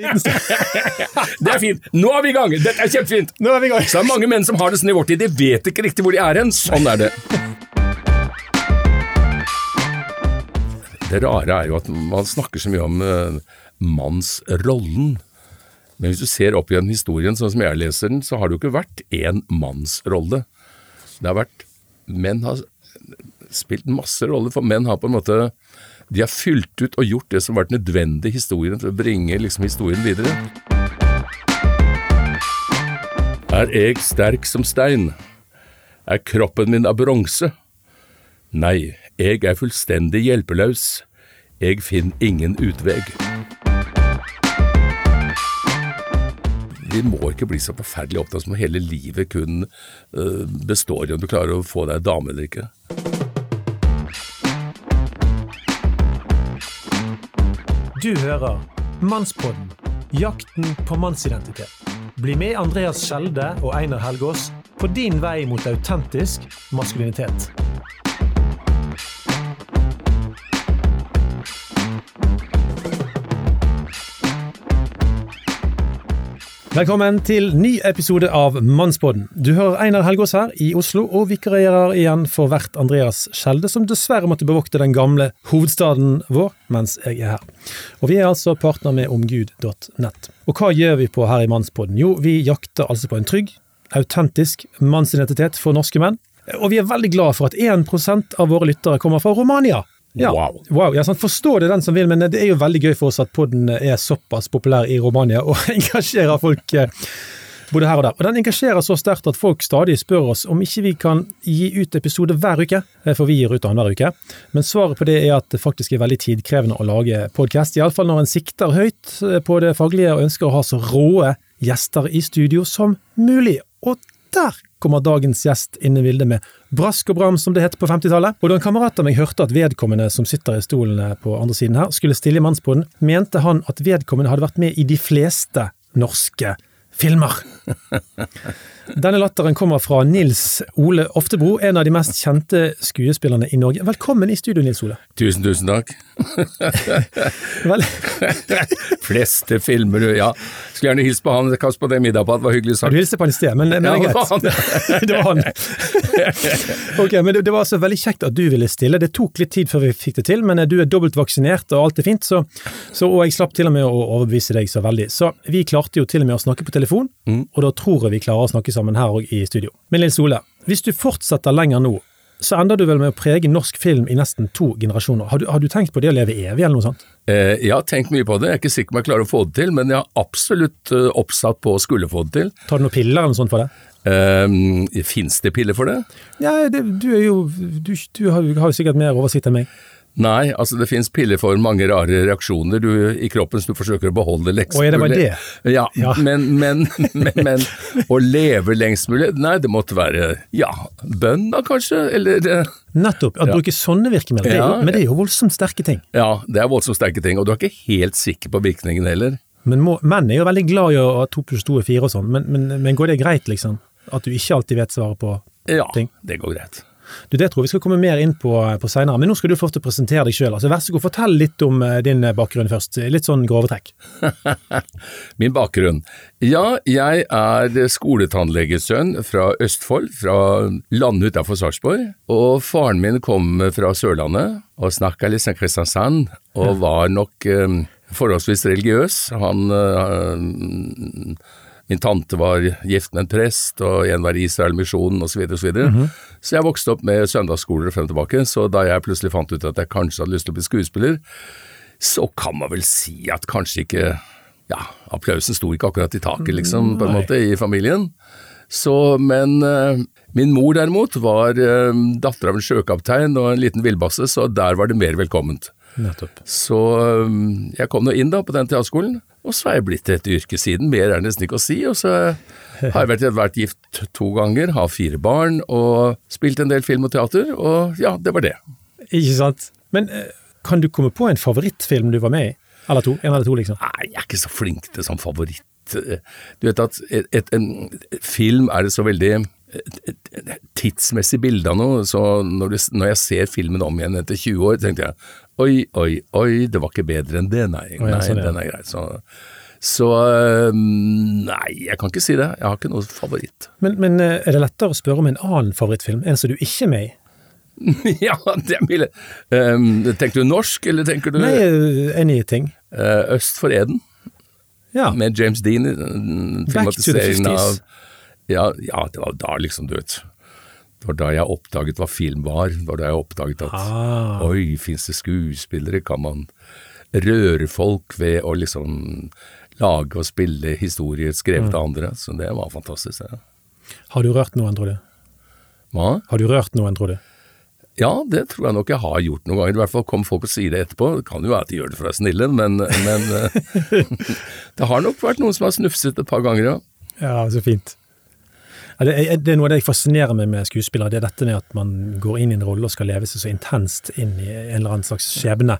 Det er fint! Nå er vi i gang! Dette er kjempefint! Nå er vi i gang. Så det er mange menn som har det sånn i vår tid, de vet ikke riktig hvor de er hen. Sånn er det. Det rare er jo at man snakker så mye om uh, mannsrollen. Men hvis du ser opp igjen historien sånn som jeg leser den, så har det jo ikke vært én mannsrolle. Det har vært Menn har spilt masse roller, for menn har på en måte De har fylt ut og gjort det som har vært nødvendig historien til å bringe liksom historien videre. Er jeg sterk som stein? Er kroppen min av bronse? Nei, jeg er fullstendig hjelpeløs. Jeg finner ingen utveg. Vi må ikke bli så forferdelig opptatt som hele livet kun uh, består i om du klarer å få deg dame eller ikke. Du hører Mannspodden jakten på mannsidentitet. Bli med Andreas Skjelde og Einar Helgaas på din vei mot autentisk maskulinitet. Velkommen til ny episode av Mannspodden. Du hører Einar Helgaas her i Oslo, og vikarierer igjen for vert Andreas Skjelde, som dessverre måtte bevokte den gamle hovedstaden vår mens jeg er her. Og vi er altså partner med omgud.nett. Og hva gjør vi på her i Mannspodden? Jo, vi jakter altså på en trygg, autentisk mannsidentitet for norske menn. Og vi er veldig glad for at 1% av våre lyttere kommer fra Romania. Ja, Wow. wow ja. Forstå det den som vil, men det er jo veldig gøy for oss at podden er såpass populær i Romania og engasjerer folk eh, både her og der. Og den engasjerer så sterkt at folk stadig spør oss om ikke vi kan gi ut episode hver uke, eh, for vi gir ut annenhver uke. Men svaret på det er at det faktisk er veldig tidkrevende å lage podkast, iallfall når en sikter høyt eh, på det faglige og ønsker å ha så råe gjester i studio som mulig. Og der kommer dagens gjest inn i bildet med brask og bram, som det het på 50-tallet. Og da en kamerat av meg hørte at vedkommende som sitter i stolen på andre siden her, skulle stille i Mannsboden, mente han at vedkommende hadde vært med i de fleste norske filmer. Denne latteren kommer fra Nils Ole Oftebro, en av de mest kjente skuespillerne i Norge. Velkommen i studio, Nils Ole. Tusen, tusen takk. Vel, Fleste filmer, du. Ja. Skulle gjerne hilst på han, kast på det middag på, det var hyggelig sagt. du hilste på han i sted, men, men det er greit. det var han. ok, men det, det var altså veldig kjekt at du ville stille. Det tok litt tid før vi fikk det til, men du er dobbelt vaksinert og alt er fint, så, så, og jeg slapp til og med å overbevise deg så veldig. Så vi klarte jo til og med å snakke på telefon, og da tror jeg vi klarer å snakke sammen her òg i studio. Men Lill Sole, hvis du fortsetter lenger nå, så ender du vel med å prege norsk film i nesten to generasjoner. Har du, har du tenkt på det å leve evig, eller noe sånt? Eh, jeg har tenkt mye på det, jeg er ikke sikker på om jeg klarer å få det til, men jeg har absolutt eh, oppsatt på å skulle få det til. Tar du noen piller eller noe sånt for det? Eh, Fins det piller for det? Ja, det, du er jo Du, du har, har jo sikkert mer oversikt enn meg. Nei, altså det finnes piller for mange rare reaksjoner du, i kroppen som du forsøker å beholde lengst mulig. Å, er det bare det. Ja, Ja. Men, men, men, men å leve lengst mulig? Nei, det måtte være ja, bønn da kanskje, eller eh, Nettopp. At Ja. bruke sånne virkemidler. er Ja, men det er jo voldsomt sterke ting. Ja, det er voldsomt sterke ting, og du er ikke helt sikker på virkningen heller. Men må, menn er jo veldig glad i å to pluss to er fire og sånn, men, men, men går det greit, liksom? At du ikke alltid vet svaret på Ja, Ting. det går greit. Du, Det tror jeg vi skal komme mer inn på, på seinere, men nå skal du få til å presentere deg sjøl. Altså, vær så god, fortell litt om eh, din bakgrunn først. Litt sånn grove trekk. Min bakgrunn? Ja, jeg er skoletannlegesønn fra Østfold, fra landet utenfor Sarpsborg. Og faren min kom fra Sørlandet og snakka litt som Kristiansand, og var nok eh, forholdsvis religiøs. Han eh, Min tante var gift med en prest, og en var i Israel-misjonen osv. Så, videre, og så, så jeg vokste opp med søndagsskoler frem og tilbake. Så da jeg plutselig fant ut at jeg kanskje hadde lyst til å bli skuespiller, så kan man vel si at kanskje ikke Ja, applausen sto ikke akkurat i taket, liksom, på en måte, i familien. Så, men uh, min mor derimot var uh, datter av en sjøkaptein og en liten villbasse, så der var det mer velkomment. Nettopp. Så eh, jeg kom nå inn da på den teaterskolen, og så er jeg blitt et yrke siden, mer er det nesten ikke å si. Og så har jeg vært, vært gift to ganger, har fire barn og spilt en del film og teater, og ja, det var det. Ikke sant? Men eh, kan du komme på en favorittfilm du var med i? Eller to? En eller to, liksom. Nei, jeg er ikke så flink til sånn favoritt. Du vet at et, et, en film er det så veldig tidsmessig bilde av noe, så når, du, når jeg ser filmen om igjen etter 20 år, tenkte jeg oi, oi, oi, det var ikke bedre enn det, nei. Nei, ja. den er grei. Så, Så nei, jeg kan ikke si det. Jeg har ikke noe favoritt. Men, men eh, er det lettere å spørre om en annen favorittfilm, en som du ikke er med i? ja, det er mye um, Tenker du norsk, eller tenker du Nei, eh, anything. uh, Øst for Eden? Ja. Med James Dean. the filmatiseringen av ja, ja, det var da liksom, du vet. Det var da jeg oppdaget hva film var. Det var da jeg oppdaget at Ah. oi, fins det skuespillere? Kan man røre folk ved å liksom lage og spille historier skrevet Mm. av andre? Så det var fantastisk. Ja. Har du rørt noen, tror du? Hva? Har du rørt noen, tror du? Ja, det tror jeg nok jeg har gjort noen ganger. I hvert fall kommer folk og sier det etterpå. Det kan jo være at de gjør det for å være snille, men, men eh, det har nok vært noen som har snufset et par ganger, ja. Ja, så fint. Det, er, det er noe av det jeg fascinerer meg med skuespillere, det er dette med at man går inn i en rolle og skal leve seg så intenst inn i en eller annen slags skjebne.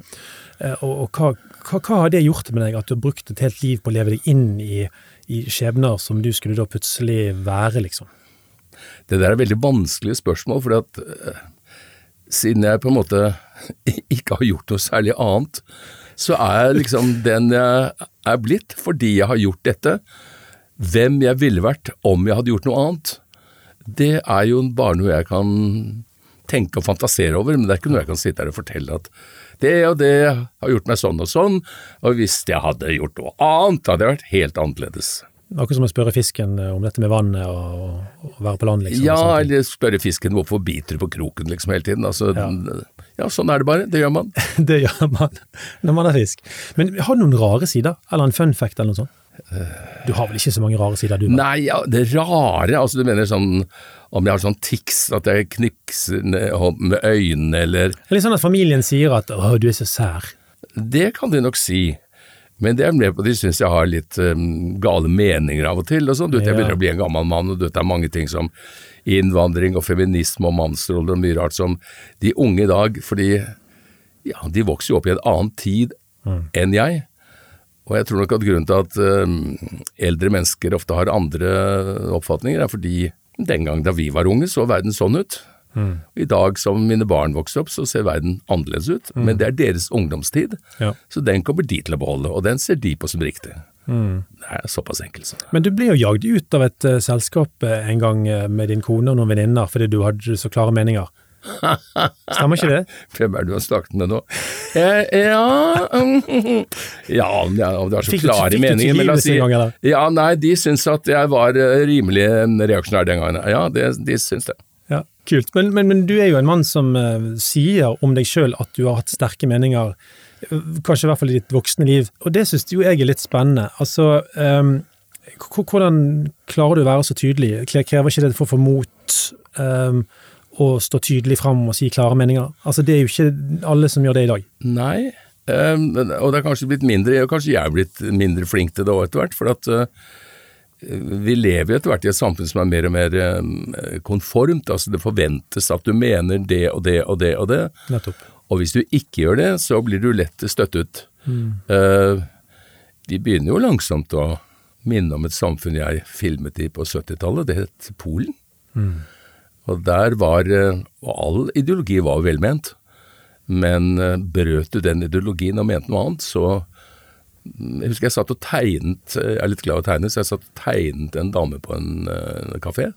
Eh, Og, og hva, hva, hva har det gjort med deg, at du har brukt et helt liv på å leve deg inn i, i skjebner som du skulle da plutselig være, liksom? Det der er veldig vanskelige spørsmål, fordi at eh, siden jeg på en måte ikke har gjort noe særlig annet, så er jeg liksom den jeg er blitt fordi jeg har gjort dette. Hvem jeg ville vært om jeg hadde gjort noe annet, det er jo bare noe jeg kan tenke og fantasere over, men det er ikke noe jeg kan sitte her og fortelle at det og det har gjort meg sånn og sånn, og hvis jeg hadde gjort noe annet, hadde jeg vært helt annerledes. Akkurat som å spørre fisken eh, om dette med vannet og, og være på land, liksom. Ja, eller spørre fisken hvorfor biter du på kroken liksom hele tiden. Altså, Ja. ja. sånn er det bare. Det gjør man. Det gjør man når man er fisk. Men har du noen rare sider, eller en fun fact eller noe sånt? Du har vel ikke så mange rare sider, du? vel? Nei, det rare Altså, du mener sånn om jeg har sånn tics, at jeg knikser med øynene, eller er litt sånn at familien sier at 'å, du er så sær'. Det kan de nok si. Men det er med på at de syns jeg har litt um, gale meninger av og til. og sånn. Du vet, Jeg begynner å bli en gammel mann, og du vet, det er mange ting som innvandring og feminisme og mannsroller og mye rart som de unge i dag Fordi ja, de vokser jo opp i en annen tid enn jeg. Og jeg tror nok at grunnen til at um, eldre mennesker ofte har andre oppfatninger, er fordi den gang da vi var unge, så verden sånn ut. I dag som mine barn vokser opp, så ser verden annerledes ut. Men det er deres ungdomstid, Ja. så den kommer de til å beholde, og den ser de på som riktig. Det er såpass enkelt. Så. Men du ble jo jagd ut av et uh, selskap eh, en gang eh, med din kone og noen venninner fordi du hadde så klare meninger. Stemmer ikke det? Hvem er det du har snakket med nå? Eh, ja um, Ja, det er så Fikk klare fikk du meninger, men la oss si en gang, eller? Ja, nei, de syns at jeg var eh, rimelig reaksjonær den gangen. Ja, det, de syns det. Ja, Kult. Men, men, men du er jo en mann som uh, sier om deg sjøl at du har hatt sterke meninger, eh, kanskje i hvert fall i ditt voksne liv, og det syns jo jeg er litt spennende. Altså, um, hvordan klarer du å være så tydelig? Krever ikke det for å få mot ehm, å stå tydelig fram og si klare meninger? Altså, det er jo ikke alle som gjør det i dag. Nei, eh, og det er kanskje blitt mindre, og kanskje jeg er blitt mindre flink til det òg etter hvert. For at eh, vi lever etter hvert i et samfunn som er mer og mer eh, konformt. altså Det forventes at du mener det og det og det og det. Nettopp. Og hvis du ikke gjør det, så blir du lett støtt ut. Uh, de begynner jo langsomt å minne om et samfunn jeg filmet i på 70-tallet. Det het Polen. Og der var eh, Og all ideologi var velment. Men eh, brøt du den ideologien og mente noe annet, så mm, Jeg husker jeg satt og tegnet Jeg er litt glad i å tegne, så jeg satt og tegnet en dame på en kafé.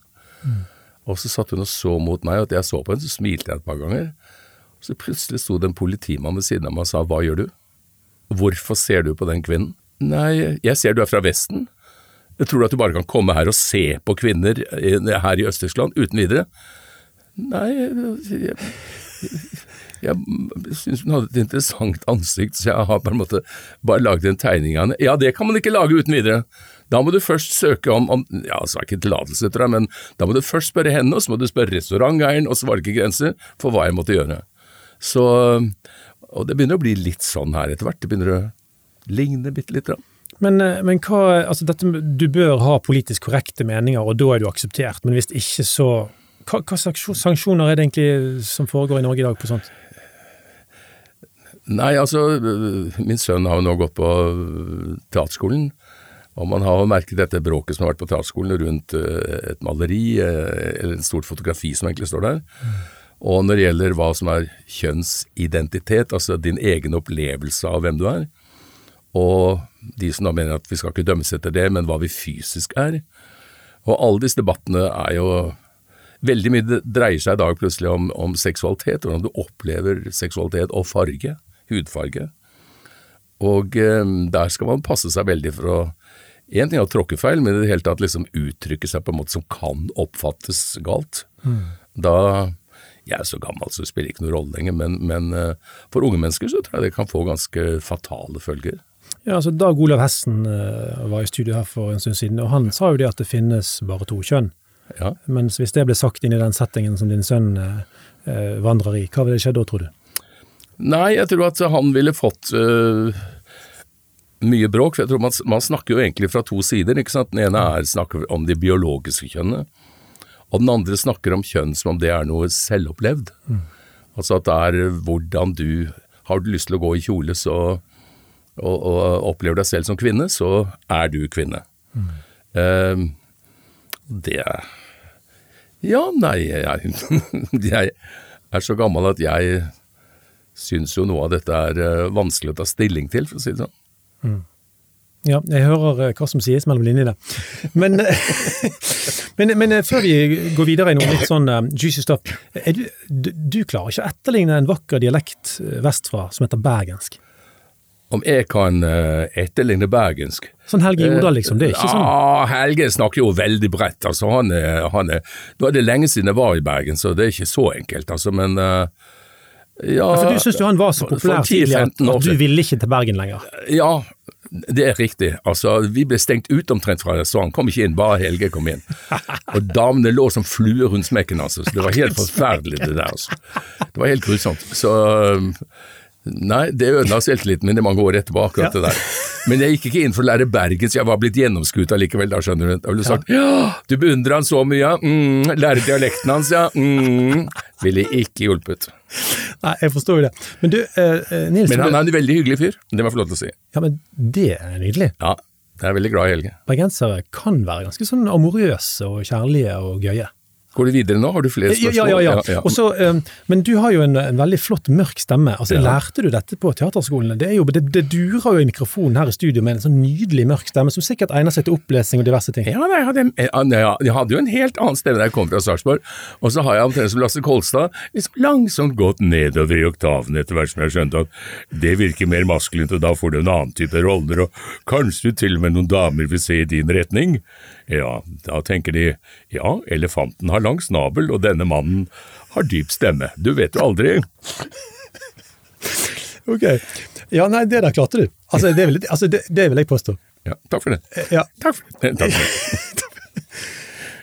Og så satt hun og så mot meg, og at jeg så på henne, så smilte jeg et par ganger. Og Så plutselig sto det en politimann ved siden av meg og sa hva gjør du? Hvorfor ser du på den kvinnen? Nei, jeg ser du er fra Vesten. Tror du at du bare kan komme her og se på kvinner her i Øst-Tyskland uten videre? Nei, jeg, jeg syns hun hadde et interessant ansikt, så jeg har på en måte bare laget en tegning av henne. Ja, det kan man ikke lage uten videre. Da må du først søke om, om ja, så det ikke tillatelse, tror jeg, men da må du først spørre henne, og så må du spørre restauranteieren, og så var det ikke grenser for hva jeg måtte gjøre. Så, og det begynner å bli litt sånn her etter hvert. Det begynner å ligne bitte litt. grann. Men, eh, men hva altså dette, Du bør ha politisk korrekte meninger, og da er du akseptert. Men hvis ikke, så Hva, hva slags sanksjoner er det egentlig som foregår i Norge i dag på sånt? Nei, altså, min sønn har jo nå gått på øh, teaterskolen, og man har jo merket dette bråket som har vært på teaterskolen rundt øh, et maleri, eller et stort fotografi som egentlig står der. Og når det gjelder hva som er kjønnsidentitet, altså din egen opplevelse av hvem du er, og de som da mener at vi skal ikke dømmes etter det, men hva vi fysisk er. Og alle disse debattene er jo Veldig mye dreier seg i dag plutselig om, om seksualitet, hvordan du opplever seksualitet og farge, hudfarge. Og eh, der skal man passe seg veldig for å Én ting er å tråkke feil, men i det hele tatt liksom uttrykke seg på en måte som kan oppfattes galt. Mm. Da Jeg er så gammel, så det spiller ikke noen rolle lenger, men, men eh, for unge mennesker så tror jeg det kan få ganske fatale følger. Ja, altså Dag Olav Hessen uh, var i studio her for en stund siden, og han sa jo det at det finnes bare to kjønn. Ja. Mens hvis det ble sagt inn i den settingen som din sønn uh, vandrer i, hva ville skjedd da, tror du? Nei, jeg tror at han ville fått uh, mye bråk. for jeg tror man, man, snakker jo egentlig fra to sider. ikke sant? Den ene er snakker om de biologiske kjønnene, og den andre snakker om kjønn som om det er noe selvopplevd. Mm. Altså at det er hvordan du Har du lyst til å gå i kjole, så og, og, opplever deg selv som kvinne, så er du kvinne. Mm. Uh, det Ja, nei, jeg, jeg, er så gammel at jeg syns jo noe av dette er uh, vanskelig å ta stilling til, for å si det sånn. Mm. Ja, jeg hører uh, hva som sies mellom linjene. Men, men, men uh, før vi går videre i noe litt sånn juicy stuff, du, du, du, klarer ikke å etterligne en vakker dialekt vestfra som heter bergensk? Om jeg kan uh, etterligne bergensk. Sånn Helge Jordal, liksom? Det er ikke sånn? Ja, Helge snakker jo veldig bredt. altså han er, han er, Nå er det lenge siden jeg var i Bergen, så det er ikke så enkelt, altså, men uh, ja, ja, For du syns jo han var så populær tidligere at du ville ikke til Bergen lenger? Ja, det er riktig. Altså, Vi ble stengt ut omtrent fra restauranten, kom ikke inn, bare Helge kom inn. Og damene lå som fluer rundt smekken, altså. Så det var helt forferdelig, det der. altså. Det var helt grusomt. Så Nei, det ødela selvtilliten min i mange år etterpå, akkurat ja. det der. Men jeg gikk ikke inn for å lære bergensk, jeg var blitt gjennomskuet allikevel, da skjønner du. Da ville du sagt ja, du beundrer han så mye, mm, lære dialekten hans, ja, mm. Ville ikke hjulpet. Nei, jeg forstår jo det. Men du, eh, eh Nils Men han er en veldig hyggelig fyr, det må jeg få lov til å si. Ja, men det er nydelig. Ja, jeg er veldig glad i Helge. Bergensere kan være ganske sånn amorøse og kjærlige og gøye. Går du videre nå? Har du flere spørsmål? Ja, ja, ja. Også, men du har jo en, en, veldig flott, mørk stemme. Altså. Lærte du dette på teaterskolene? Det, jo, det, det, durer jo i mikrofonen her i studio med en sånn nydelig mørk stemme, som sikkert egner seg til opplesing og diverse ting. Ja, jeg hadde, jeg hadde jo en helt annen stemme da jeg kom fra Sarpsborg, og så har jeg omtrent som Lasse Kolstad liksom langsomt gått nedover i oktavene etter hvert som jeg har skjønt at det virker mer maskulint, og da får du en annen type roller, og kanskje til og med noen damer vil se i din retning. Ja, da tenker de ja, elefanten har lang snabel, og denne mannen har dyp stemme. Du vet jo aldri. ok. Ja, nei, det der klarte du. Altså, det vil, altså, det, det vil jeg påstå. Ja, takk for det. Ja. Takk for det. Takk for det.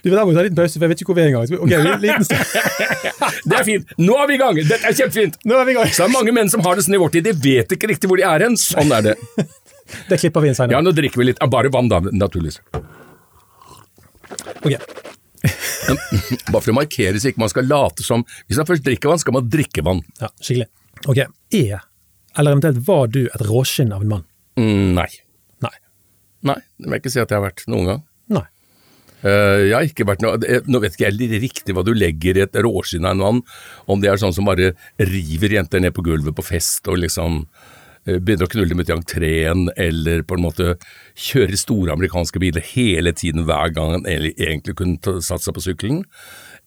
Du vil ta en liten pause, for jeg vet ikke hvor vi er engang. Ok, liten det er fint. Nå er vi i gang! Dette er kjempefint! Nå er vi i gang. Så er det mange menn som har det sånn i vår tid, de vet ikke riktig hvor de er hen. Sånn er det. det klipper vi inn senere. Ja, nå drikker vi litt. Bare vann, da, naturligvis. Ok. Bare for å markere så ikke man skal late som Hvis man først drikker vann, skal man drikke vann. Ja, skikkelig. Ok. Er, eller eventuelt var du et råskinn av en mann? Mm, nei. Nei. Nei, det vil jeg ikke si at jeg har vært noen gang. Nei. Uh, jeg har ikke vært noe Nå vet ikke jeg riktig hva du legger i et råskinn av en mann, om det er sånn som bare river jenter ned på gulvet på fest og liksom Eh, begynner å knulle dem ut i entreen, eller på en måte kjører store amerikanske biler hele tiden hver gang han egentlig kunne satt seg på sykkelen.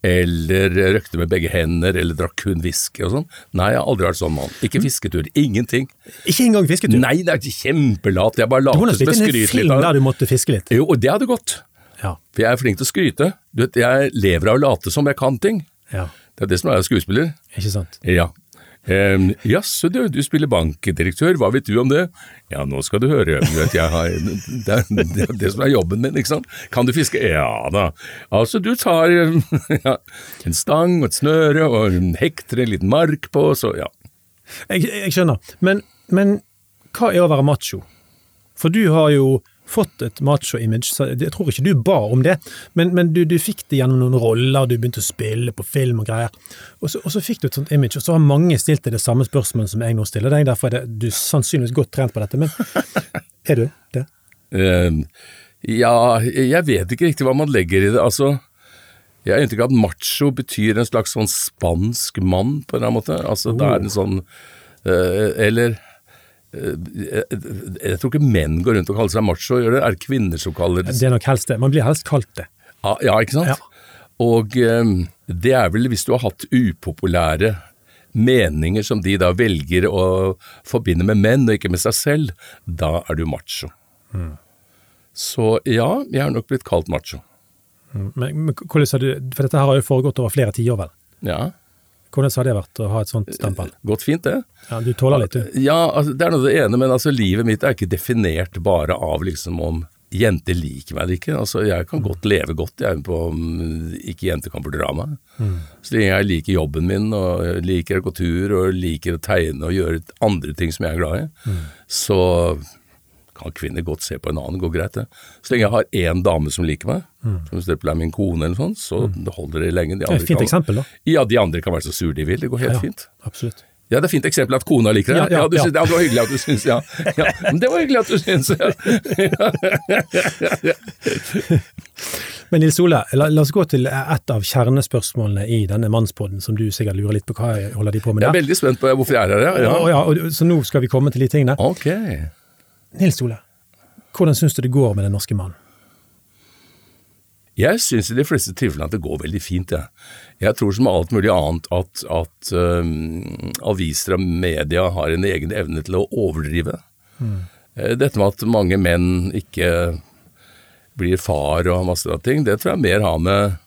Eller røkte med begge hender, eller drakk kun whisky og sånn. Nei, jeg har aldri vært sånn mann. Ikke fisketur. Ingenting. Ikke engang fisketur? Nei, det er kjempelat. Jeg bare later som jeg skryter litt. Du må film der du måtte fiske litt. Jo, og det hadde gått. Ja. For jeg er flink til å skryte. Du vet, jeg lever av å late som jeg kan ting. Ja. Det er det som er skuespiller. Ikke sant. Ja. Um, Jaså du, du spiller bankdirektør, hva vet du om det? Ja, nå skal du høre, vet, har, det, er, det, det som er jobben min, ikke sant. Kan du fiske? Ja da. Altså, du tar ja, en stang og et snøre og hekter en liten mark på, så ja. Jeg, jeg skjønner, men, men hva er å være macho? For du har jo fått et macho-image. Jeg tror ikke du ba om det, men, men du, du, fikk det gjennom noen roller, du begynte å spille på film og greier. Og så, og så fikk du et sånt image, og så har mange stilt deg det samme spørsmålet som jeg nå stiller deg, derfor er det, du sannsynligvis godt trent på dette, men er du det? Uh, ja, jeg vet ikke riktig hva man legger i det. altså... Jeg har inntrykk av at macho betyr en slags sånn spansk mann, på en eller annen måte. Altså, oh. det er en sånn uh, Eller jeg, jeg tror ikke menn går rundt og kaller seg macho, gjør det? Er det kvinner som kaller det Det er nok helst det. Man blir helst kalt det. Ja, ja ikke sant? Ja. Og eh, det er vel hvis du har hatt upopulære meninger som de da velger å forbinde med menn og ikke med seg selv, da er du macho. Så ja, jeg har nok blitt kalt macho. Mm. Men, men hvordan har du, For dette her har jo foregått over flere tiår, vel? Ja, Hvordan har det vært å ha et sånt stempel? gått fint det. Ja, Du tåler litt, du. Ja, altså, det er noe det ene, men altså livet mitt er ikke definert bare av liksom om jenter liker meg eller ikke. Altså, jeg kan godt leve godt jeg, på om ikke jenter kan fordra meg. Så lenge jeg liker jobben min og liker å gå tur og liker å tegne og gjøre andre ting som jeg er glad i, så kan kvinner godt se på en annen, går greit det. Så lenge jeg har én dame som liker meg, som for eksempel er min kone eller sånn, så holder det lenge. De Det er et fint kan, eksempel, da. Ja, de andre kan være så sure de vil, det går helt Ja, fint. Absolutt. Ja, det er fint eksempel at kona liker deg. Ja, Ja, ja, du ja. ja, det var hyggelig at du syns, ja. ja. Men det var hyggelig at du syns, ja. Men Nils Ole, la, la oss gå til et av kjernespørsmålene i denne mannspodden, som du sikkert lurer litt på hva holder de på med Jeg er veldig spent på hvorfor jeg er her, ja. Ja. ja, og, så nå skal vi komme til de tingene. Ok. Nils Ole, hvordan syns du det går med den norske mannen? Jeg syns i de fleste tilfellene at det går veldig fint, jeg. Jeg tror som alt mulig annet at, at um, aviser og media har en egen evne til å overdrive. Mm. Dette med at mange menn ikke blir far og masse av ting, det tror jeg mer har med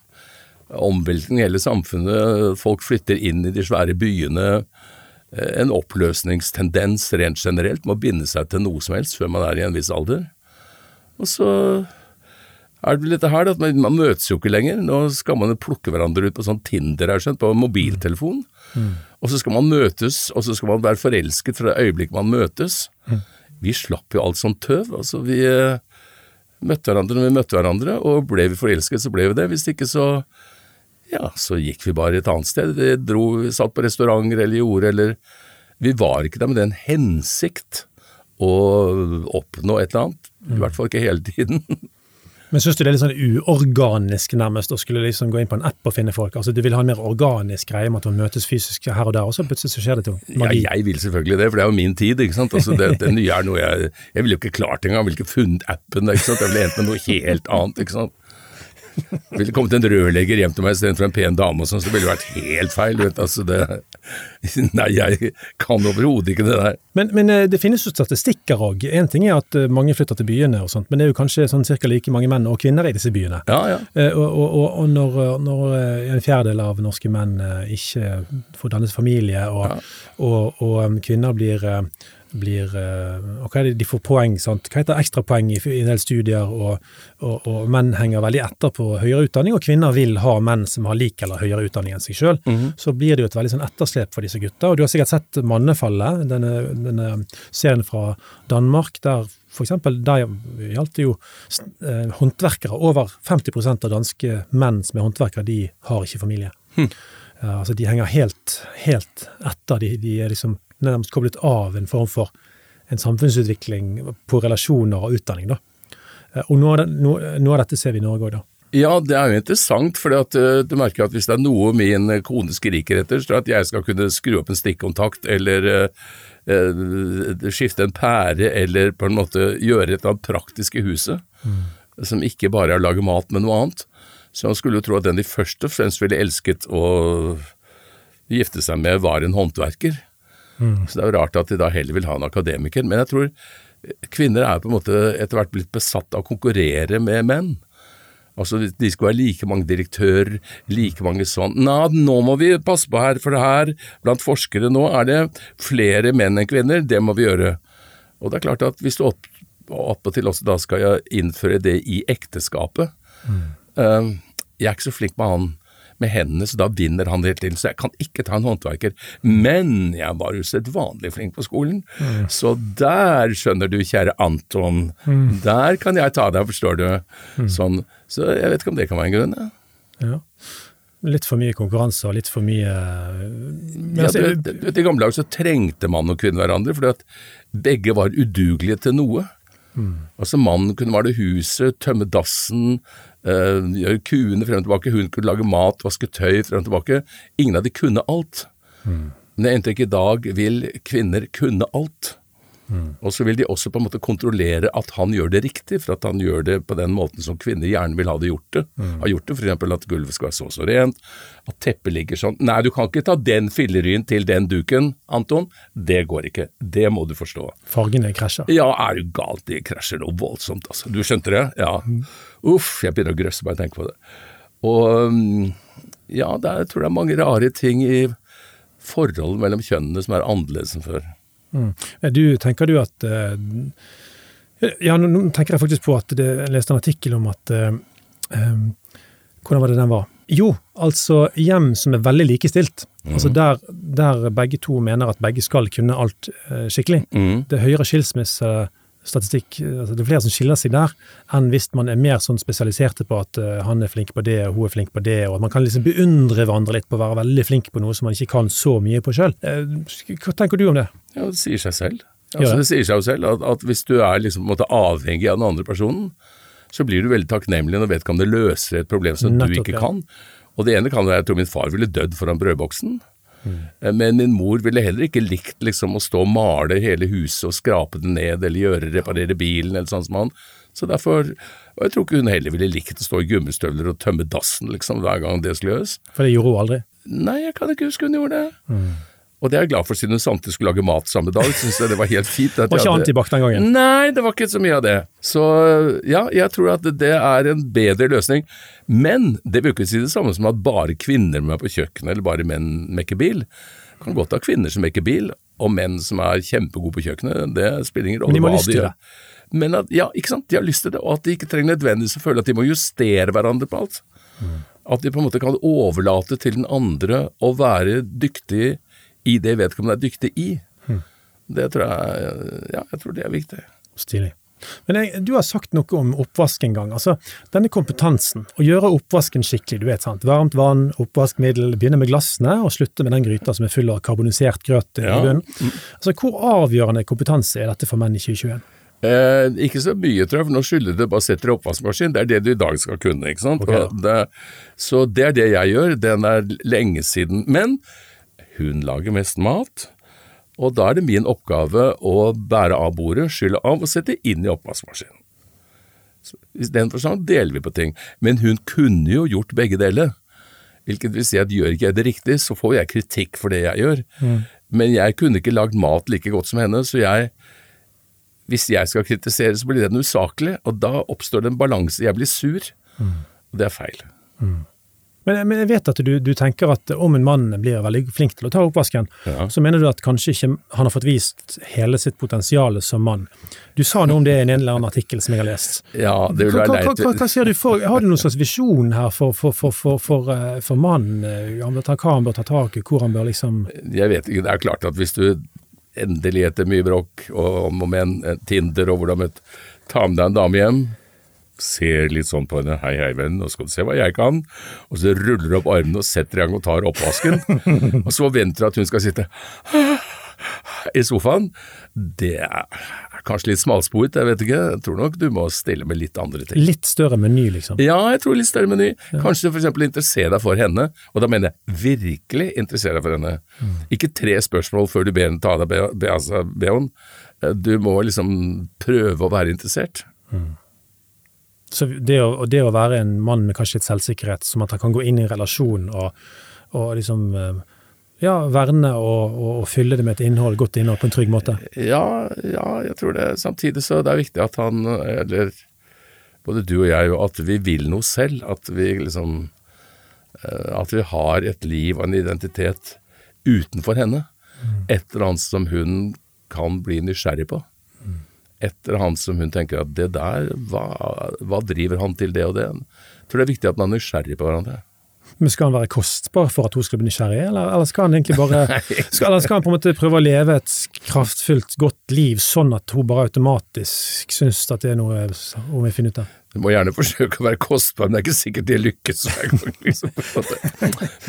omveltning i hele samfunnet. Folk flytter inn i de svære byene. Eh, En oppløsningstendens rent generelt med å binde seg til noe som helst før man er i en viss alder. Og så er det vel dette her, at man, man møtes jo ikke lenger. Nå skal man plukke hverandre ut på sånn Tinder, jeg skjønt, på mobiltelefon. Og så skal man møtes, og så skal man være forelsket fra det øyeblikket man møtes. Vi slapp jo alt sånt tøv. Altså, vi eh, møtte hverandre når vi møtte hverandre, og ble vi forelsket, så ble vi det. Hvis ikke, så ja, så gikk vi bare et annet sted. Vi dro, vi satt på restauranter eller gjorde, eller Vi var ikke der med den hensikt å oppnå et eller annet. I hvert fall ikke hele tiden. Men syns du det er litt sånn uorganisk nærmest å skulle liksom gå inn på en app og finne folk? Altså Du vil ha en mer organisk greie med at man møtes fysisk her og der, og så plutselig så skjer det ting. Ja, jeg vil selvfølgelig det, for det er jo min tid. ikke sant? Altså, det, det nye er noe jeg Jeg ville jo ikke klart engang, ville ikke funnet appen. ikke sant? Jeg ville endt med noe helt annet. ikke sant? Ville kommet en rørlegger hjem til meg istedenfor en pen dame, og sånn, så det ville vært helt feil. vet altså det, Nei, jeg kan overhodet ikke det der. Men, men eh, det finnes jo statistikker òg. Én ting er at eh, mange flytter til byene, og sånt, men det er jo kanskje sånn cirka like mange menn og kvinner i disse byene. Ja, ja. Eh, Og, og, og, når, når en fjerdedel av norske menn ikke får dannet familie, og, og, og kvinner blir, blir eh, og hva er det de får poeng, sant? hva heter ekstrapoeng i, i en del studier, og, og, og menn henger veldig etter på høyere utdanning, og kvinner vil ha menn som har lik eller høyere utdanning enn seg sjøl, så blir det jo et veldig sånn etterslep for disse gutta. Og du har sikkert sett Mannefallet, denne, denne serien fra Danmark, der for eksempel, der gjaldt det jo eh, håndverkere. Over 50% av danske menn som er håndverkere, de har ikke familie. Ja, altså De henger helt, helt etter. De, de er liksom nærmest koblet av en form for en samfunnsutvikling på relasjoner og utdanning. da. Eh, Og noe av, det, av dette ser vi i Norge òg, da. Ja, det er jo interessant, for du merker at hvis det er noe min kone skriker etter, så er det at jeg skal kunne skru opp en stikkontakt eller eh, eh, skifte en pære eller på en måte gjøre et eller annet praktisk i huset, som ikke bare er å lage mat, men noe annet. Så man skulle jo tro at den de først og fremst ville elsket å gifte seg med, var en håndverker. Så det er jo rart at de da heller vil ha en akademiker. Men jeg tror kvinner er på en måte etter hvert blitt besatt av å konkurrere med menn. Altså, De skulle være like mange direktører, like mange sånn Nei, nå må vi passe på her, for det her blant forskere nå er det flere menn enn kvinner. Det må vi gjøre. Og det er klart at hvis du opp, opptil også da skal jeg innføre det i ekteskapet eh, Jeg er ikke så flink med han med hendene, så da vinner han hele tiden. Så jeg kan ikke ta en håndverker. Men jeg var usedvanlig flink på skolen, så der skjønner du, kjære Anton, der kan jeg ta deg, forstår du. Sånn. Så jeg vet ikke om det kan være en grunn. Ja. Ja. Litt for mye konkurranse og litt for mye Men Ja, du, du, du, I gamle dager så trengte mann og kvinne hverandre, fordi at begge var udugelige til noe. Altså Mannen kunne male huset, tømme dassen, eh, gjøre kuene frem og tilbake, hun kunne lage mat, vaske tøy frem og tilbake. Ingen av de kunne alt. Men jeg inntrykk i dag vil kvinner kunne alt. Og så vil de også på en måte kontrollere at han gjør det riktig, for at han gjør det på den måten som kvinner gjerne vil ha det gjort det. Har gjort det, F.eks. at gulvet skal være så og så rent, at teppet ligger sånn. Nei, du kan ikke ta den filleryen til den duken, Anton. Det går ikke. Det må du forstå. Fargene krasjer. Ja, er du galt, de krasjer noe voldsomt, altså. Du skjønte det? Ja. Uff, jeg begynner å grøsse bare jeg tenker på det. Og mm, ja, det er, jeg tror det er mange rare ting i forholdet mellom kjønnene som er annerledes enn før. Mm. Du, tenker du at eh, Ja, nå, tenker jeg faktisk på at det, jeg leste en artikkel om at eh, eh, Hvordan var det den var? Jo, altså hjem som er veldig likestilt. Altså der, der begge to mener at begge skal kunne alt eh, skikkelig. Mm. Det er høyere skilsmissestatistikk, altså det er flere som skiller seg der, enn hvis man er mer sånn spesialiserte på at uh, han er flink på det, og hun er flink på det, og at man kan liksom beundre hverandre litt på å være veldig flink på noe som man ikke kan så mye på sjøl. hva tenker du om det? Ja, det sier seg selv. Altså, det? det sier seg jo selv at, at hvis du er liksom måte avhengig av den andre personen, så blir du veldig takknemlig når vedkommende løser et problem som Nettopp, du ikke kan. Og det ene kan være, jeg tror min far ville dødd foran brødboksen. Mm. Men min mor ville heller ikke likt liksom å stå og male hele huset og skrape det ned, eller gjøre, reparere bilen, eller sånn som han. Så derfor, og jeg tror ikke hun heller ville likt å stå i gummistøvler og tømme dassen liksom hver gang det skulle gjøres. For det gjorde hun aldri. Nei, jeg kan ikke huske hun gjorde det. Og det er jeg glad for, siden hun samtidig skulle lage mat samme dag. Synes jeg det var helt fint. At Var ikke hadde- antibac den gangen. Nei, det var ikke så mye av det. Så ja, jeg tror at det er en bedre løsning. Men det vil ikke si det samme som at bare kvinner må være på kjøkkenet, eller bare menn mekker bil. Det kan godt ha kvinner som mekker bil, og menn som er kjempegode på kjøkkenet. Det spiller ingen rolle Men de må hva lyst de til Det. Men at, ja, ikke sant, de har lyst til det, og at de ikke trenger nødvendigvis å føle at de må justere hverandre på alt. At de på en måte kan overlate til den andre å være dyktig i det vedkommende er dyktig i. Det tror jeg, ja, jeg tror det er viktig. Stilig. Men jeg, du har sagt noe om oppvask en gang. Altså, denne kompetansen, å gjøre oppvasken skikkelig, du vet sant. Varmt vann, oppvaskmiddel, begynne med glassene og slutte med den gryta som er full av karbonisert grøt i Ja. bunnen. Altså, hvor avgjørende kompetanse er dette for menn i 2021? Eh, ikke så mye, tror jeg, for nå skylder du bare setter i oppvaskmaskin. Det er det du i dag skal kunne, ikke sant. Okay. Det, så det er det jeg gjør. Den er lenge siden. Men hun lager mest mat, og da er det min oppgave å bære av bordet, skylle av og sette inn i oppvaskmaskinen. I den forstand deler vi på ting. Men hun kunne jo gjort begge deler. Hvilket vil si at gjør ikke jeg det riktig, så får jeg kritikk for det jeg gjør. Men jeg kunne ikke lagd mat like godt som henne, så jeg hvis jeg skal kritisere, så blir den usaklig, og da oppstår det en balanse. Jeg blir sur, og det er feil. Men, men jeg vet at du, du tenker at om en mann blir veldig flink til å ta oppvasken, Ja. så mener du at kanskje ikke han har fått vist hele sitt potensial som mann. Du sa noe om det i en eller annen artikkel som jeg har lest. Ja, det vil være hva, hva, ser du for, Har du noen slags visjon her for, for, for, for, for, eh, mannen? eh, hva han bør ta tak i, hvor han bør liksom Jeg vet ikke, det er klart at hvis du endelig etter mye bråk og om og men eh, Tinder og hvordan ta med deg en dame hjem, ser litt sånn på henne, hei hei venn, nå skal du se hva jeg kan, og så ruller du opp armene og setter i gang og tar oppvasken, og så venter du at hun skal sitte i sofaen, det er kanskje litt smalsporet, jeg vet ikke, jeg tror nok du må stille med litt andre ting. Litt større meny, liksom. Ja, jeg tror litt større meny. Kanskje for eksempel interessere deg for henne, og da mener jeg virkelig interessere deg for henne. Ikke tre spørsmål før du ber henne ta av deg be- altså. Du må liksom prøve å være interessert. Så det å, det å være en mann med kanskje litt selvsikkerhet, som at han kan gå inn i en relasjon og, og liksom eh, ja, verne og, og, og fylle det med et innhold, godt innhold, på en trygg måte. Ja, ja, jeg tror det. Samtidig så det er viktig at han, eller både du og jeg, at vi vil noe selv. At vi liksom eh, At vi har et liv og en identitet utenfor henne. Et eller annet som hun kan bli nysgjerrig på. Et eller annet som hun tenker at det der, hva, hva driver han til det og det? Jeg tror det er viktig at man er nysgjerrig på hverandre. Men skal han være kostbar for at hun skal bli nysgjerrig, eller, eller skal han egentlig bare skal, Eller skal han på en måte prøve å leve et kraftfullt, godt liv, sånn at hun bare automatisk syns at det er noe hun vil finne ut av? Du må gjerne forsøke å være kostbar, men det er ikke sikkert det lykkes hver gang. Liksom.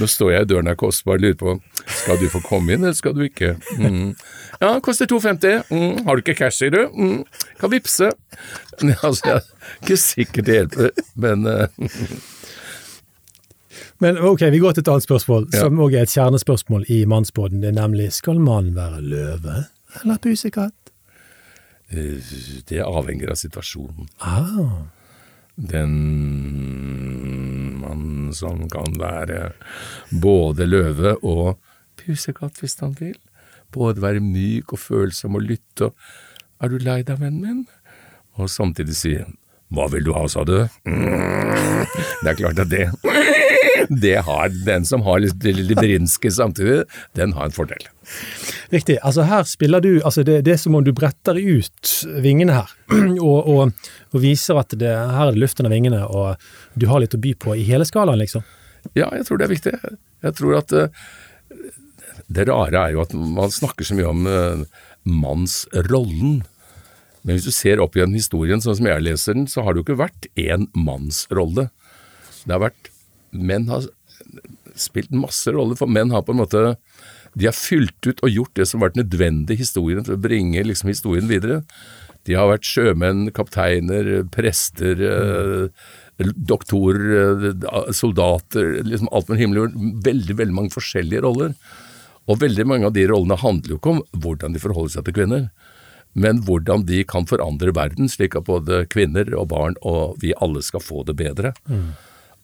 Nå står jeg i døren er kostbar og lurer på skal du få komme inn, eller skal du ikke. Mm. Ja, koster 2,50. Mm. Har du ikke cash, sier du? Mm. Kan vippse. Altså, jeg er ikke sikkert det hjelper, men uh. Men ok, vi går til et annet spørsmål, Ja. som òg er et kjernespørsmål i Mannsbåten. Det er nemlig skal mannen være løve eller pusekatt? Eh, Det avhenger av situasjonen. Ah, Den mann som kan være både løve og pusekatt hvis han vil. Både være myk og følsom og lytte og Er du lei deg, vennen min? Og samtidig si Hva vil du ha, sa du? Det er klart at det Det har den som har librinske samtidig, den har en fordel. Riktig. Altså her spiller du altså det, det er som om du bretter ut vingene her, og, og, og viser at det, her er det luft under vingene, og du har litt å by på i hele skalaen, liksom. Ja, jeg tror det er viktig. Jeg tror at eh, det rare er jo at man snakker så mye om uh, mannsrollen. Men hvis du ser opp igjen historien sånn som jeg leser den, så har det jo ikke vært én mannsrolle. Det har vært Menn har spilt masse roller, for menn har på en måte De har fylt ut og gjort det som har vært nødvendig i historien for å bringe liksom historien videre. De har vært sjømenn, kapteiner, prester, eh, doktorer, eh, soldater, liksom alt med himmel og jord. Veldig, veldig mange forskjellige roller. Og veldig mange av de rollene handler jo ikke om hvordan de forholder seg til kvinner, men hvordan de kan forandre verden, slik at både kvinner og barn og vi alle skal få det bedre.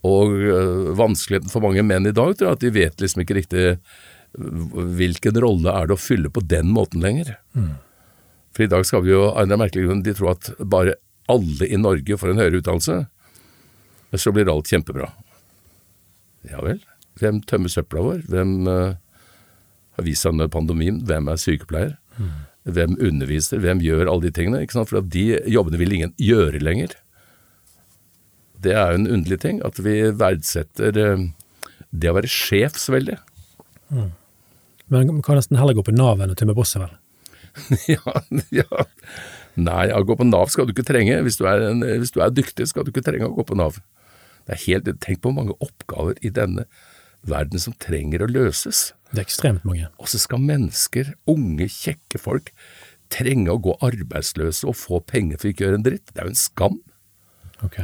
Og øh, vanskeligheten for mange menn i dag tror jeg at de vet liksom ikke riktig hvilken rolle er det å fylle på den måten lenger. For i dag skal vi jo, av en merkelig grunn, de tror at bare alle i Norge får en høyere utdannelse, så blir alt kjempebra. Ja vel. Hvem tømmer søpla vår? Hvem uh, har vist seg under pandemien? Hvem er sykepleier? Hvem underviser? Hvem gjør alle de tingene? For de jobbene vil ingen gjøre lenger. Det er jo en underlig ting, at vi verdsetter eh, det å være sjef så veldig. Men man kan nesten heller gå på Nav enn å tømme bosset, vel? ja, ja. Nei, å gå på Nav skal du ikke trenge. Hvis du, er en, hvis du er dyktig, skal du ikke trenge å gå på Nav. Det er helt, Tenk på hvor mange oppgaver i denne verden som trenger å løses. Det er ekstremt mange. Og så skal mennesker, unge, kjekke folk, trenge å gå arbeidsløse og få penger for ikke å gjøre en dritt. Det er jo en skam. Ok.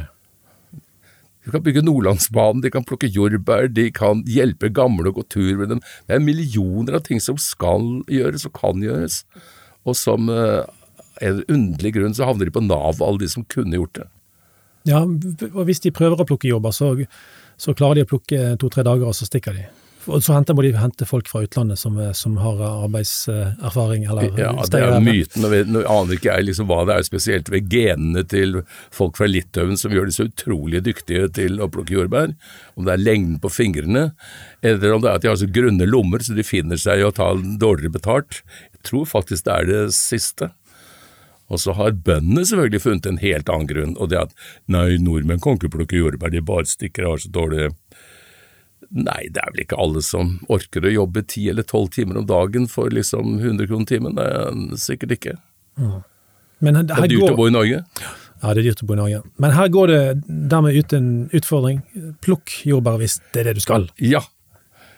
De kan bygge Nordlandsbanen, de kan plukke jordbær, de kan hjelpe gamle å gå tur med dem. Det er millioner av ting som skal gjøres og kan gjøres, og som eh, en underlig grunn så havner de på Nav, alle de som kunne gjort det. Ja, og hvis de prøver å plukke jobber, så, så klarer de å plukke to-tre dager, og så stikker de. Og så henter, må de hente folk fra utlandet som, som har arbeidserfaring eller Ja, det er myten, og vi- nå aner ikke jeg liksom hva det er spesielt ved genene til folk fra Litauen som gjør de så utrolig dyktige til å plukke jordbær, om det er lengden på fingrene, eller om det er at de har så grunne lommer så de finner seg i å ta dårligere betalt. Jeg tror faktisk det er det siste. Og så har bøndene selvfølgelig funnet en helt annen grunn, og det er at nei, nordmenn kan ikke plukke jordbær, de bare stikker og har så dårlig Nei, det er vel ikke alle som orker å jobbe ti eller tolv timer om dagen for liksom 100 kroner timen, det er sikkert ikke. Men her, Det er dyrt går, å bo i Norge. Ja, det er dyrt å bo i Norge. Men her går det dermed ut en utfordring. Plukk jordbær hvis det er det du skal. Ja,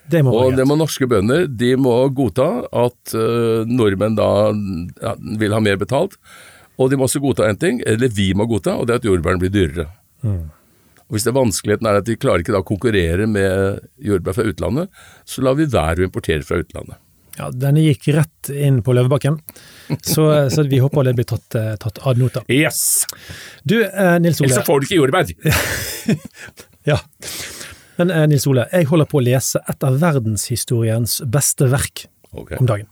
Det må og det må norske bønder, de må godta at uh, nordmenn da ja, vil ha mer betalt, og de må også godta en ting, eller vi må godta, og det er at jordbærene blir dyrere. Og Hvis det er vanskeligheten er at de klarer ikke da å konkurrere med jordbær fra utlandet, så lar vi være å importere fra utlandet. Ja, denne gikk rett inn på Løvebakken, så, så vi håper det blir tatt, eh, tatt ad nota. Yes! Du, eh, Nils Ole. Ellers så får du ikke jordbær! Ja. Men eh, Nils Ole, jeg holder på å lese et av verdenshistoriens beste verk okay. om dagen.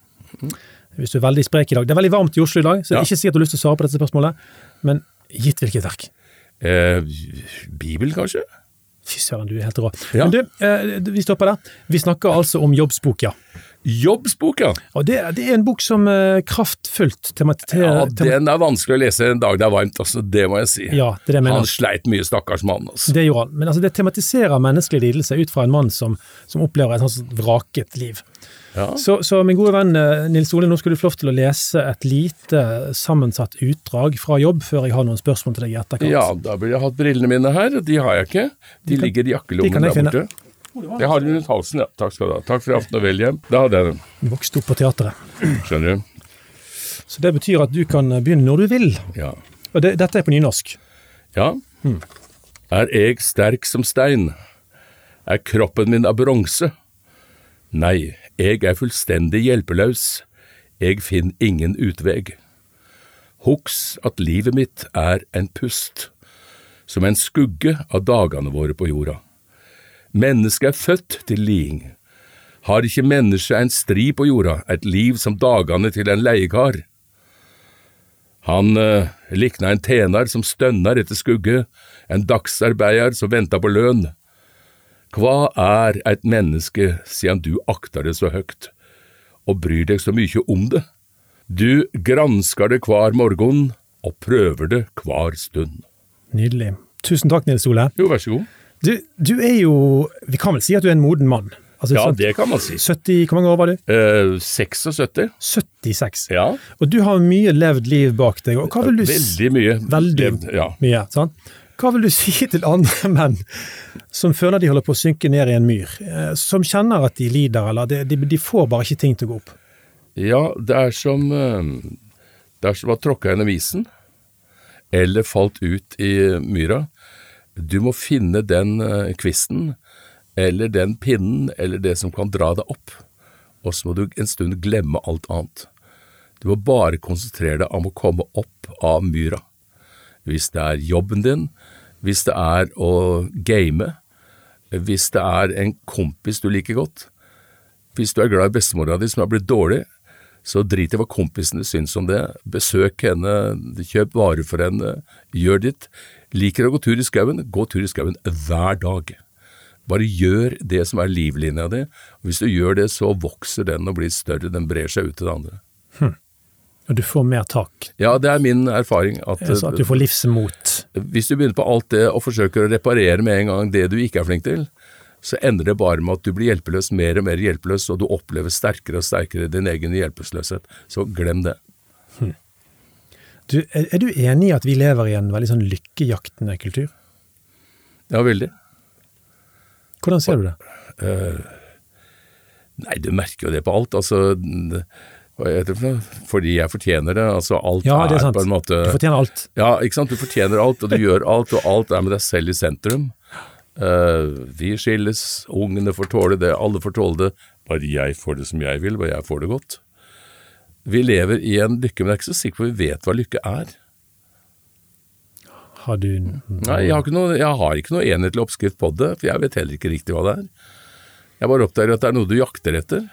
Hvis du er veldig sprek i dag. Det er veldig varmt i Oslo i dag, så det Ja. er ikke sikkert du har lyst til å svare på dette spørsmålet, men gitt hvilket verk? Eh, Bibel, kanskje? Fy søren, du er helt rå. Ja. Men du, eh, vi stopper der. Vi snakker altså om Jobbsbok, ja. Jobbsbok, ja. Og det, det er en bok som eh, kraftfullt tematiserer Ja, Den er vanskelig å lese en dag det er varmt, altså, det må jeg si. Ja, det er det jeg mener. Han sleit mye, stakkars mann. Altså. Det gjorde han. Men altså, det tematiserer menneskelig lidelse ut fra en mann som, som opplever et sånt vraket liv. Ja. Så, så min gode venn eh, Nils Ole, nå skal du få lov til å lese et lite sammensatt utdrag fra jobb, før jeg har noen spørsmål til deg i etterkant. ja, da burde jeg hatt brillene mine her, de har jeg ikke. De kan- ligger i jakkelommen de der finne. borte. Jeg har den rundt halsen, ja. Takk skal du ha. Takk for i aften og vel hjem. Da hadde jeg den, Du vokste opp på teatret. skjønner du. Så det betyr at du kan begynne når du vil. Ja. Og det, dette er på nynorsk. ja. Er jeg sterk som stein? Er kroppen min av bronse? Nei, jeg er fullstendig hjelpeløs. Jeg finner ingen utveg. Hugs at livet mitt er en pust, som en skugge av dagene våre på jorda. Mennesket er født til liding. Har ikke mennesket en stri på jorda, et liv som dagane til en leiekar? Han eh, likna en tjener som stønner etter skugge, en dagsarbeider som venta på lønn. Hva er et menneske siden du akter det så høgt, og bryr deg så mye om det? Du gransker det hver morgen og prøver det hver stund. Nydelig. Tusen takk, Nils Ole. Jo, vær så god. Du, du er jo Vi kan vel si at du er en moden mann? Altså, Ja, det kan man si. 70, Hvor mange år var du? Eh, 76? 76. Ja. Og du har mye levd liv bak deg. og hva vil du Veldig mye. Veldig levd, Ja. mye, sant? Hva vil du si til andre menn som føler de holder på å synke ned i en myr? eh, Som kjenner at de lider, eller de, de, de får bare ikke ting til å gå opp? Ja, det er som eh, Det er som å ha tråkka gjennom isen, eller falt ut i myra. Du må finne den eh, kvisten, eller den pinnen, eller det som kan dra deg opp, og så må du en stund glemme alt annet. Du må bare konsentrere deg om å komme opp av myra. Hvis det er jobben din, hvis det er å game, hvis det er en kompis du liker godt, hvis du er glad i bestemora di som har blitt dårlig, så drit i hva kompisene syns om det. Besøk henne, kjøp varer for henne, gjør ditt. Liker å gå tur i skauen, gå tur i skauen hver dag. Bare gjør det som er livlinja di. Hvis du gjør det, så vokser den og blir større, den brer seg ut til det andre. Og du får mer tak, Ja, det er min erfaring at altså at du får livsmot. Hvis du begynner på alt det og forsøker å reparere med en gang det du ikke er flink til, så ender det bare med at du blir hjelpeløs, mer og mer hjelpeløs, og du opplever sterkere og sterkere din egen hjelpeløshet. Så glem det. Du, er, du enig i at vi lever i en veldig sånn lykkejaktende kultur? Ja, veldig. Hvordan ser du det? Nei, du merker jo det på alt. Altså, Fordi jeg fortjener det. Altså, alt Ja, det er er, på en måte Du fortjener alt. Ja, ikke sant. Du fortjener alt, og du gjør alt, og alt er med deg selv i sentrum. Uh, vi skilles, ungene får tåle det, alle får tåle det. Bare jeg får det som jeg vil, bare jeg får det godt. Vi lever i en lykke, men jeg er ikke så sikker på at vi vet hva lykke er. Har du Nei, jeg har ikke noe, jeg har ikke noe enhetlig oppskrift på det, for jeg vet heller ikke riktig hva det er. Jeg bare oppdager at det er noe du jakter etter,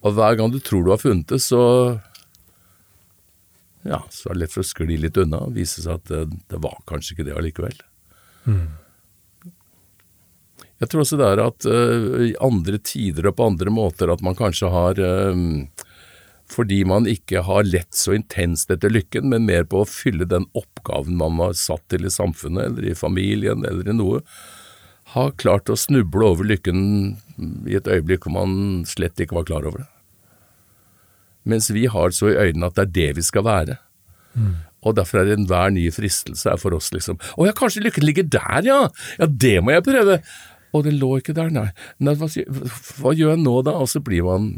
og hver gang du tror du har funnet det, så ja, så er det lett for å skli litt unna og vise seg at det, det var kanskje ikke det allikevel. Jeg tror også det er at uh, i andre tider og på andre måter at man kanskje har eh, fordi man ikke har lett så intenst etter lykken, men mer på å fylle den oppgaven man var satt til i samfunnet, eller i familien, eller i noe, har klart å snuble over lykken i et øyeblikk hvor man slett ikke var klar over det. Mens vi har så i øynene at det er det vi skal være. Og derfor er det enhver ny fristelse for oss liksom Å ja, kanskje lykken ligger der, ja! Ja, det må jeg prøve! Og det lå ikke der, nei. nei hva, hva gjør jeg nå da? Og så blir man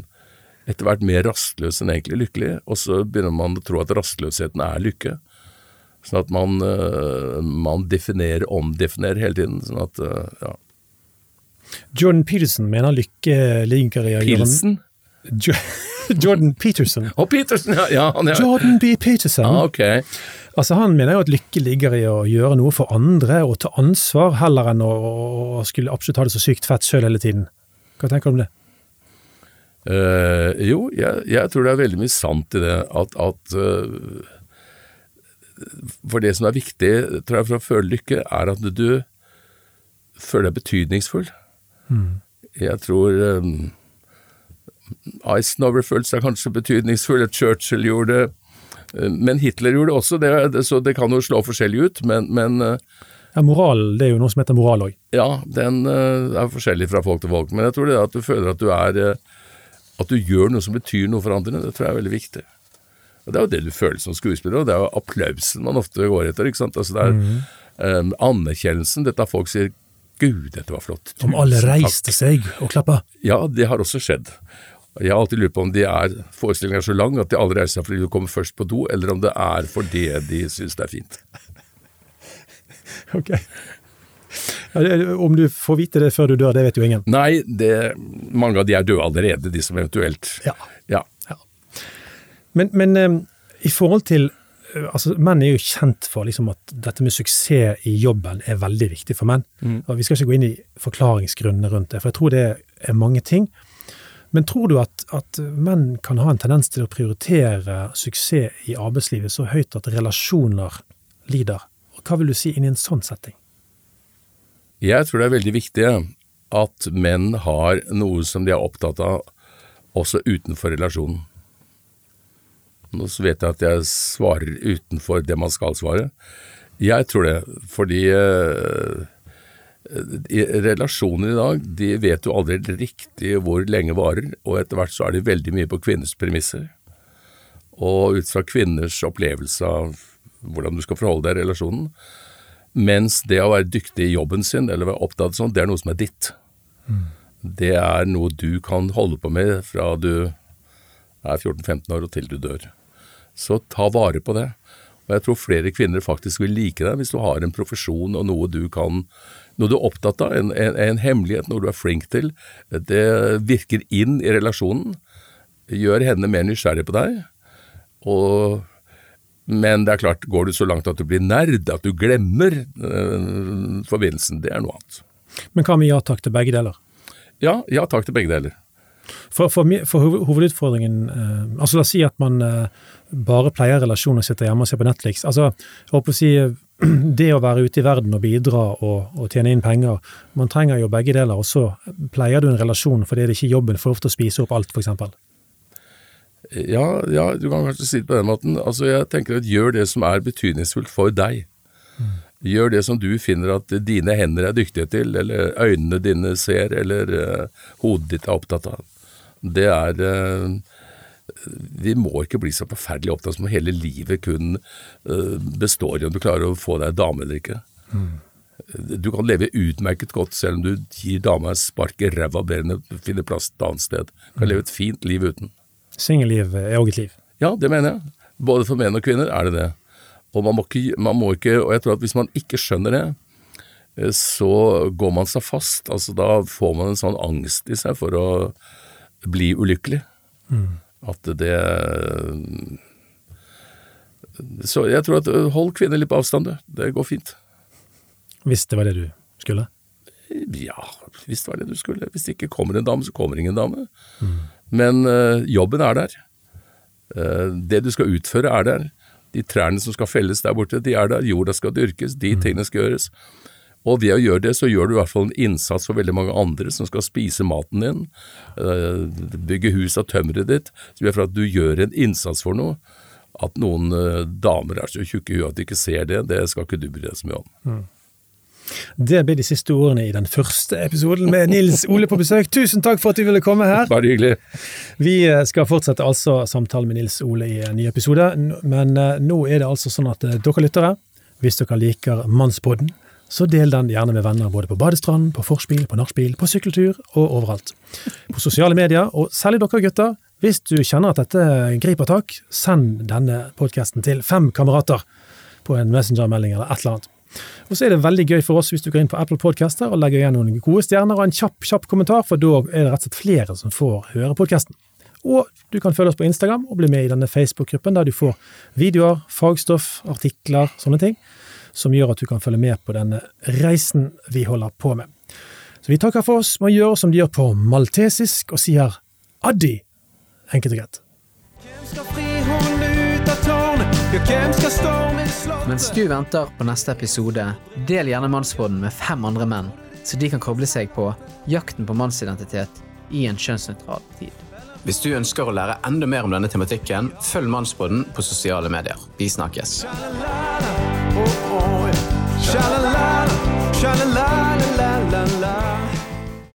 etter hvert mer rastløs enn egentlig lykkelig, og så begynner man å tro at rastløsheten er lykke. Sånn at man, øh, man definerer, omdefinerer hele tiden. Sånn at, øh, ja. Jordan Peterson i å gjøre Pilsen? Jordan Peterson. Å, Peterson ja! ja, ja. Jordan B. Peterson. Ah, okay. Altså Han mener jo at lykke ligger i å gjøre noe for andre og ta ansvar, heller enn å skulle absolutt ha det så sykt fett sjøl hele tiden. Hva tenker du om det? Uh, jo, jeg, jeg tror det er veldig mye sant i det at, at uh, For det som er viktig tror jeg, for å føle lykke, er at du føler deg betydningsfull. Jeg tror um, Eisenhower følte seg kanskje betydningsfull, Churchill gjorde det. eh, Men Hitler gjorde det også, det, så det kan jo slå forskjellig ut. Men, men eh, Ja, Moral, det er jo noe som heter moral òg. ja, den eh, er forskjellig fra folk til folk. Men jeg tror det at du føler at du er At du gjør noe som betyr noe for andre, det tror jeg er veldig viktig. Og Det er jo det du føler som skuespiller, og det er jo applausen man ofte går etter. ikke sant? Altså det er eh, Anerkjennelsen, dette folk sier 'Gud, dette var flott'. Om alle reiste takk». seg og klappa. Ja, det har også skjedd. Jeg har alltid lurt på om de er forestillingen er så lang at de alle reiser seg fordi du kommer først på do, eller om det er fordi de syns det er fint. Ok. Om du får vite det før du dør, det vet jo ingen. Nei, det, mange av de er døde allerede, de som eventuelt Ja. ja. Men, men eh, i forhold til altså, Menn er jo kjent for liksom, at dette med suksess i jobben er veldig viktig for menn. Mm. Og Vi skal ikke gå inn i forklaringsgrunnene rundt det, for jeg tror det er mange ting. Men tror du at, at menn kan ha en tendens til å prioritere suksess i arbeidslivet så høyt at relasjoner lider? Og hva vil du si inn i en sånn setting? Jeg tror det er veldig viktig at menn har noe som de er opptatt av også utenfor relasjonen. Nå så vet jeg at jeg svarer utenfor det man skal svare. Jeg tror det, fordi eh, relasjoner i dag, de vet jo aldri riktig hvor lenge varer, og etter hvert så er de veldig mye på kvinners premisser. Og ut fra kvinners opplevelse av hvordan du skal forholde deg i relasjonen. Mens det å være dyktig i jobben sin, eller være opptatt sånn, det er noe som er ditt. Det er noe du kan holde på med fra du er 14-15 år og til du dør. Så ta vare på det. Og jeg tror flere kvinner faktisk vil like deg hvis du har en profesjon og noe du kan noe du er opptatt av, en, en, en hemmelighet, noe du er flink til. Det virker inn i relasjonen. Gjør henne mer nysgjerrig på deg. Og, men det er klart, går du så langt at du blir nerd, at du glemmer øh, forbindelsen, det er noe annet. Men hva med ja takk til begge deler? Ja, ja takk til begge deler. For, for, for hovedutfordringen eh, altså La oss si at man eh, bare pleier relasjoner og sitter hjemme og ser på Netflix. Altså, jeg håper å si Det å være ute i verden og bidra og, og tjene inn penger Man trenger jo begge deler, og så pleier du en relasjon fordi det ikke er jobben for ofte å spise opp alt, f.eks. Ja, ja, du kan kanskje si det på den måten. Altså, jeg tenker at gjør det som er betydningsfullt for deg. Gjør det som du finner at dine hender er dyktige til, eller øynene dine ser, eller uh, hodet ditt er opptatt av. Det er eh, Vi må ikke bli så forferdelig opptatt som om hele livet kun eh, består i om du klarer å få deg dame eller ikke. Du kan leve utmerket godt selv om du gir dama et spark i ræva bedre enn å finne plass et annet sted. Du kan leve et fint liv uten. Singelliv er òg et liv. Ja, det mener jeg. Både for menn og kvinner er det det. Og man må ikke, man må ikke og jeg tror at hvis man ikke skjønner det, eh, så går man seg fast. Altså Da får man en sånn angst i seg for å bli ulykkelig. At det Så jeg tror at øh, hold kvinner litt på avstand, du. Det går fint. Hvis det var det du skulle. Ja, hvis det var det du skulle. Hvis det ikke kommer en dame, så kommer ingen dame. Men øh, jobben er der. Eh, det du skal utføre, er der. De trærne som skal felles der borte, de er der. Jorda skal dyrkes, de tingene skal gjøres. Og ved å gjøre det, så gjør du i hvert fall en innsats for veldig mange andre som skal spise maten din, eh, bygge hus av tømmeret ditt. Så gjør for at du gjør en innsats for noe. At noen eh, damer er så tjukke i huet at de ikke ser det, det skal ikke du bry deg så mye om. Det blir de siste ordene i den første episoden med Nils Ole på besøk. Tusen takk for at du ville komme her. Bare hyggelig. Vi eh, skal fortsette altså samtalen med Nils Ole i en ny episode, men nå er det altså sånn at dere lyttere, hvis dere liker Mannspodden, så del den gjerne med venner både på badestrand, på forspill, på nachspiel, på sykkeltur og overalt. På sosiale medier, og særlig dere gutter, hvis du kjenner at dette griper tak, send denne podkasten til fem kamerater på en messengermelding eller et eller annet. Og så er det veldig gøy for oss hvis du går inn på Apple Podcaster og legger igjen noen gode stjerner og en kjapp, kjapp kommentar, for da er det rett og slett flere som får høre podkasten. Og du kan følge oss på Instagram og bli med i denne Facebook-gruppen der du får videoer, fagstoff, artikler, sånne ting, som gjør at du kan følge med på denne reisen vi holder på med. Så vi takker for oss med å gjøre som de gjør på maltesisk, og sier addi, enkelt og greit. Hvem skal fri ut av tårnet? Ja, hvem skal storme slottet? Mens du venter på neste episode, del gjerne mannsbåden med fem andre menn, så de kan koble seg på jakten på mannsidentitet i en kjønnsnøytral tid. Hvis du ønsker å lære enda mer om denne tematikken, følg Mannsbrodden på sosiale medier. Vi snakkes. Shalala, oh, oh, yeah. Shalala, shalala,